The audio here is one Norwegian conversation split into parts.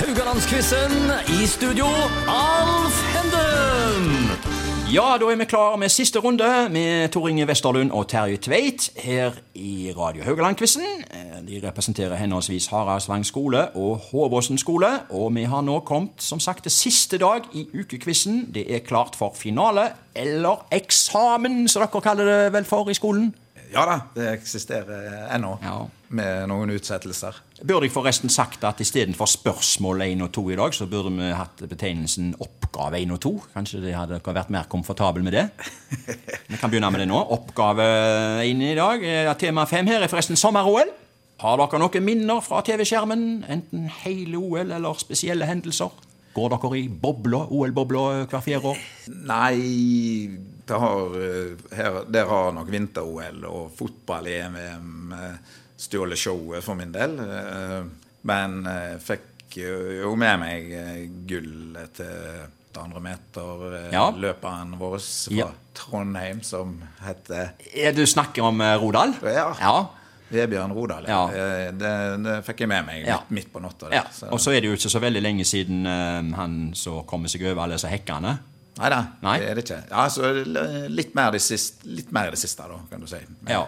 Haugalandsquizen. I studio, Alf Henden. Ja, da er vi klare med siste runde med Tor Inge Westerlund og Terje Tveit her i Radio Haugaland-quizen. Eh, De representerer henholdsvis Haraldsvang skole og Håvåsen skole. Og vi har nå kommet som sagt til siste dag i ukequizen. Det er klart for finale, eller eksamen, som dere kaller det vel for i skolen. Ja da, det eksisterer ennå. Ja. Med noen utsettelser. Burde jeg forresten sagt at istedenfor spørsmål 1 og 2 i dag, så burde vi hatt betegnelsen oppgave 1 og 2? Kanskje dere hadde vært mer komfortabel med det? Vi kan begynne med det nå. Oppgave 1 i dag. Eh, Tema 5 her er forresten sommer-OL. Har dere noen minner fra TV-skjermen? Enten hele OL eller spesielle hendelser? Går dere i bobla, OL-bobla hver fjerde år? Nei, har, eh, her, der har nok vinter-OL og fotball-EM eh, stjålet showet for min del. Eh, Men jeg fikk jo med meg gullet til 800 meter, Ja. løperen vår fra Ja. Trondheim som heter Er Du snakker om Rodal? Ja. ja. Vebjørn Rodal. Ja. Det, det fikk jeg med meg Ja. midt, midt på natta. ja. Og så er det jo ikke så veldig lenge siden han som kommer seg over alle disse hekkene. Neida, Nei. det er det ikke. Ja, så litt mer det siste, litt mer det siste da, kan du si. Men- Ja.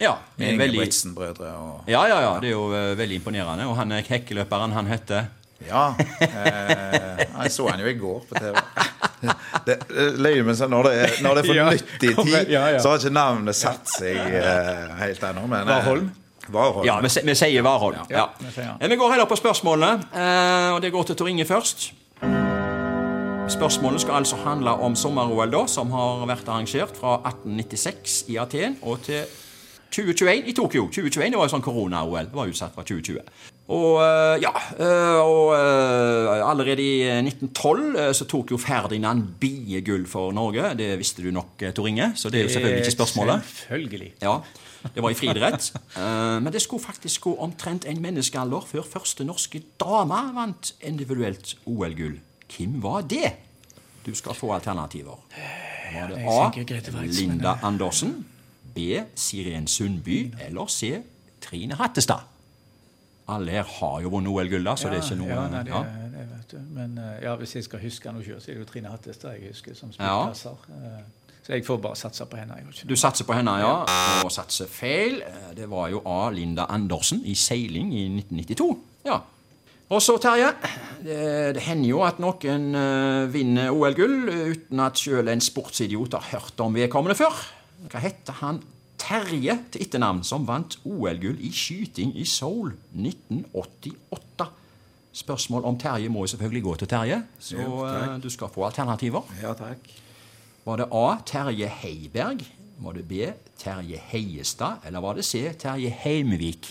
ja. Med Ingebrigtsen-brødre og Ja, ja, ja, det er jo eh, veldig imponerende. Og han er hekkeløperen, han heter Ja. Eh, jeg så han jo i går på TV. Det, løy sånn når det er, når det er for Ja, nyttig tid, ja, ja. så har ikke navnet satt seg eh, helt ennå. men, eh, Warholm? Varholm. Ja, vi, vi sier Warholm. Ja. Vi. Eh, går heller på spørsmålene, eh, og det går til Tor Inge først. Spørsmålet skal altså handle om sommer-OL, da, som har vært arrangert fra 1896 i Aten og til 2021 i Tokyo. 2021 det var jo sånn korona-OL. Det var utsatt fra 2020. Og eh, ja, eh, og eh, allerede i 1912 eh, så tok jo Ferdinand Bie gull for Norge. Det visste du nok, Tor Inge, så det er jo selvfølgelig ikke spørsmålet. Selvfølgelig. Ja, det var i friidrett. Men det skulle faktisk gå omtrent en menneskealder før første norske dame vant individuelt OL-gull. Hvem var det? Du skal få alternativer. Var det A. Linda Andersen. B. Siren Sundby. Eller C. Trine Hattestad. Alle her har jo vunnet OL-gull, så det er ikke noe ja, nei, det, ja. det vet du. Men eh, ja, hvis jeg skal huske noe så er det jo Trine Hattestad jeg husker som spillplasser. Eh, Så jeg får bare satse på henne. Du satser på henne, ja. Og satser feil. Eh, Det var jo A. Linda Andersen i seiling i 1992. Ja. Og så, Terje. Det, det hender jo at noen uh, vinner OL-gull uten at sjøl en sportsidiot har hørt om vedkommende før. Hva heter han Terje til etternavn som vant OL-gull i skyting i Seoul 1988? Spørsmål om Terje må jo selvfølgelig gå til Terje, så Jo, eh, du skal få alternativer. Ja, takk. Var det A. Terje Heiberg? Var det B. Terje Heiestad? Eller var det C. Terje Heimevik?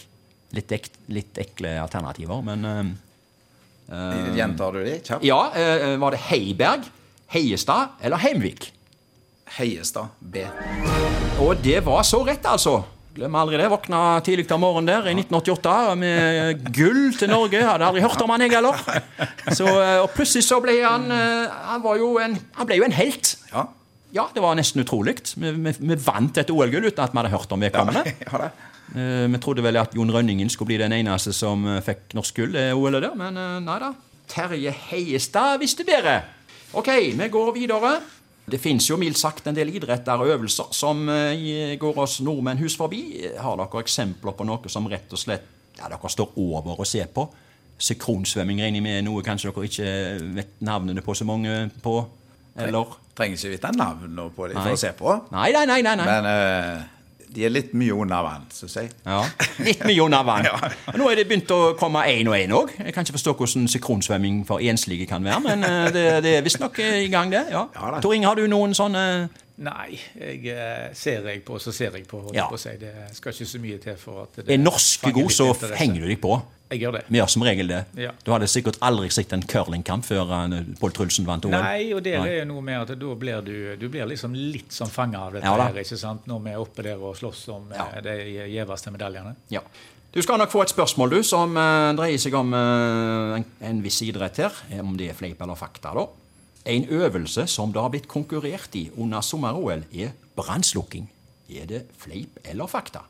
Litt, ek, litt ekle alternativer, men eh, Gjentar du det kjapt? Ja, eh, var det Heiberg, Heiestad eller Heimvik? Heiestad. B. Og det var så rett, altså. Glem aldri det. Våkna tidlig om morgenen der i 1988 med gull til Norge. Hadde aldri hørt om han, jeg heller. Så, eh, og plutselig så ble han eh, Han, var jo en, han ble jo en helt. Ja. Ja, det var nesten utrolig. Vi, vi, vi vant et OL-gull uten at vi hadde hørt om vedkommende. ja det. Eh, vi trodde vel at Jon Rønningen skulle bli den eneste som eh, fikk norsk gull, det OL-et der, men eh, nei da. Terje Heiestad visste bedre. Ok, vi går videre. Det fins jo mildt sagt en del idretter og øvelser som eh, går oss nordmenn hus forbi. Har dere eksempler på noe som rett og slett ja, dere står over og ser på? Sykronsvømming regner jeg med noe kanskje dere ikke vet navnene på så mange på? Eller? Trenger ikke vite navnene på dem for å se på. Nei, nei, nei. nei, nei. Men eh, de er litt mye under vann, syns jeg. Ja, Litt mye under vann. ja. Nå er det begynt å komme én og én òg. Jeg kan ikke forstå hvordan sikronsvømming for enslige kan være, men eh, det, det er visstnok i gang, det. ja. Ja. Tor Inge, har du noen sånne Nei, jeg, eh, ser jeg på, så ser jeg på. Ja. på si. Det skal ikke så mye til for at det Er norske god, så interesse. henger du deg på. Jeg gjør det. Vi gjør som regel det. Ja. Du hadde sikkert aldri sett en curlingkamp før eh, Pål Trulsen vant OL. Nei, og det Nei. er jo noe med at da blir du, du blir liksom litt som fanga av dette Ja her, ikke sant? når vi er oppe der og slåss om Ja. eh, de gjeveste medaljene. Ja. Du skal nok få et spørsmål du, som dreier seg om en, en viss idrett her. Om det er fleip eller fakta, da. En øvelse som det har blitt konkurrert i under sommer-OL, er brannslukking. Er det fleip eller fakta?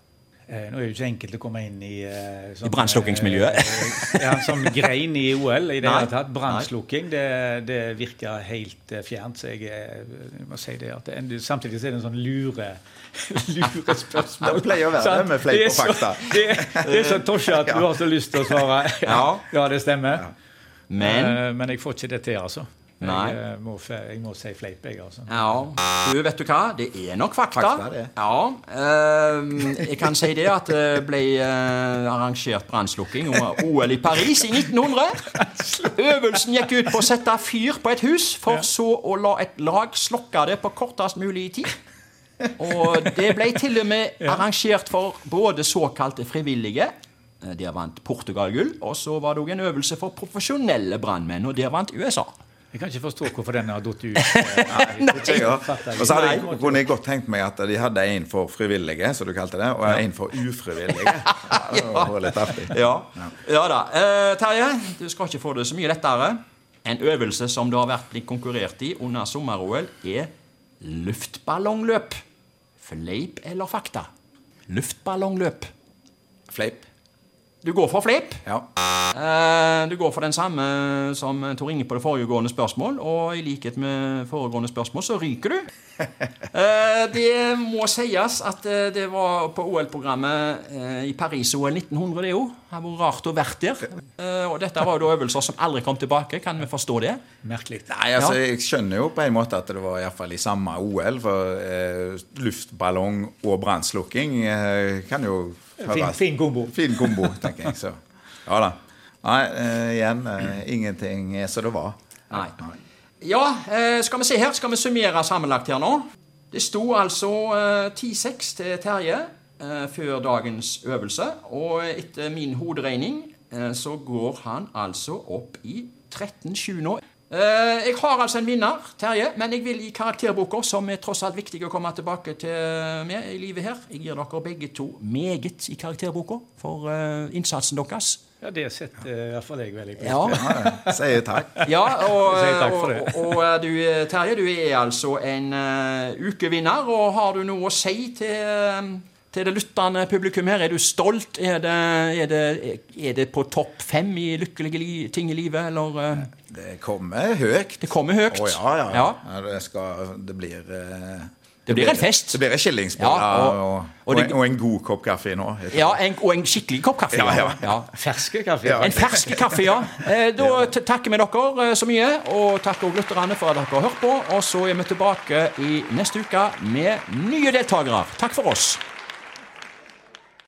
Eh, Nå er det jo ikke enkelt å komme inn i eh, sånn, I brannslukkingsmiljøet. eh, ja, sånn grein i OL i det hele tatt. Brannslukking, det, det virker helt fjernt. Så jeg, jeg må si det at det, Samtidig så er det en sånn lure, lure spørsmål. Det pleier å være sånn, det med fleip og fakta. Det, det er så tosje at du har så lyst til å svare ja, Ja. ja det stemmer. Men Eh, Men jeg får ikke det til, altså. Jeg, eh, må, jeg må si fleip, jeg, altså. Ja, du vet du hva? Det er nok fakta. Fakta, det. Ja, eh, Jeg kan si det at det ble eh, arrangert brannslukking under OL i Paris i 1900. Øvelsen gikk ut på å sette fyr på et hus, for så å la et lag slokke det på kortest mulig tid. Og det ble til og med arrangert for både såkalte frivillige. Der vant Portugal gull. Og så var det òg en øvelse for profesjonelle brannmenn, og der vant USA. Jeg kan ikke forstå hvorfor den har datt ut. Nei, fatter jeg. Og så hadde jeg, kunne jeg godt tenkt meg at de hadde en for frivillige, som du kalte det, og en for ufrivillige. Det var litt. Ja, ja da. Eh, Terje, du skal ikke få det så mye lettere. En øvelse som det har vært blitt konkurrert i under sommer-OL, er luftballongløp. Fleip eller fakta? Luftballongløp. Fleip. Du går for fleip. Ja. Eh, du går for den samme som Tor Inge på det foregående spørsmål, og i likhet med foregående spørsmål så ryker du. Eh, det må sies at eh, det var på OL-programmet i Paris-OL 1900, det jo. Det har vært rart å vært der. Eh, og dette var jo da øvelser som aldri kom tilbake, kan vi forstå det? Merkelig. Nei, altså, Ja. Jeg skjønner jo på en måte at det var i, hvert fall i samme OL, for eh, luftballong og brannslukking eh, kan jo Fin, fin kombo. Fin kombo, tenker jeg. Så ja da. Nei, eh, igjen, eh, ingenting er som det var. Nei. Ja, eh, skal vi se her. Skal vi summere sammenlagt her nå? Det sto altså eh, 10-6 til Terje før dagens øvelse. Og etter min hoderegning så går han altså opp i 13-7 nå. Eh, jeg har altså en vinner, Terje, men jeg vil i karakterboka, som er tross alt viktig å komme tilbake til med i livet her. Jeg gir dere begge to meget i karakterboka for eh, innsatsen deres. Ja, det setter i hvert fall jeg veldig pris på. Ja, ja. Sier takk. Ja, og, takk for og, det. og, og du, Terje, du er altså en uh, ukevinner. Og har du noe å si til, eh, til det lyttende publikum her? Er du stolt? Er det, er det, er det på topp fem i lykkelige ting i livet, eller? eh? Det kommer høyt. Det kommer høyt. Å ja, ja. Ja. ja. det, skal, det blir eh, Det blir en fest. Det blir en skillingsbolle Ja, og- og, og og, en, og en god kopp kaffe nå. Ja, en, og en skikkelig kopp kaffe. Ja, ja. Ferske kaffe. Ja. En ferske kaffe, ja. Eh, da takker vi dere så mye, og takker også lytterne for at dere har hørt på. Og så er vi tilbake i neste uke med nye deltakere. Takk for oss.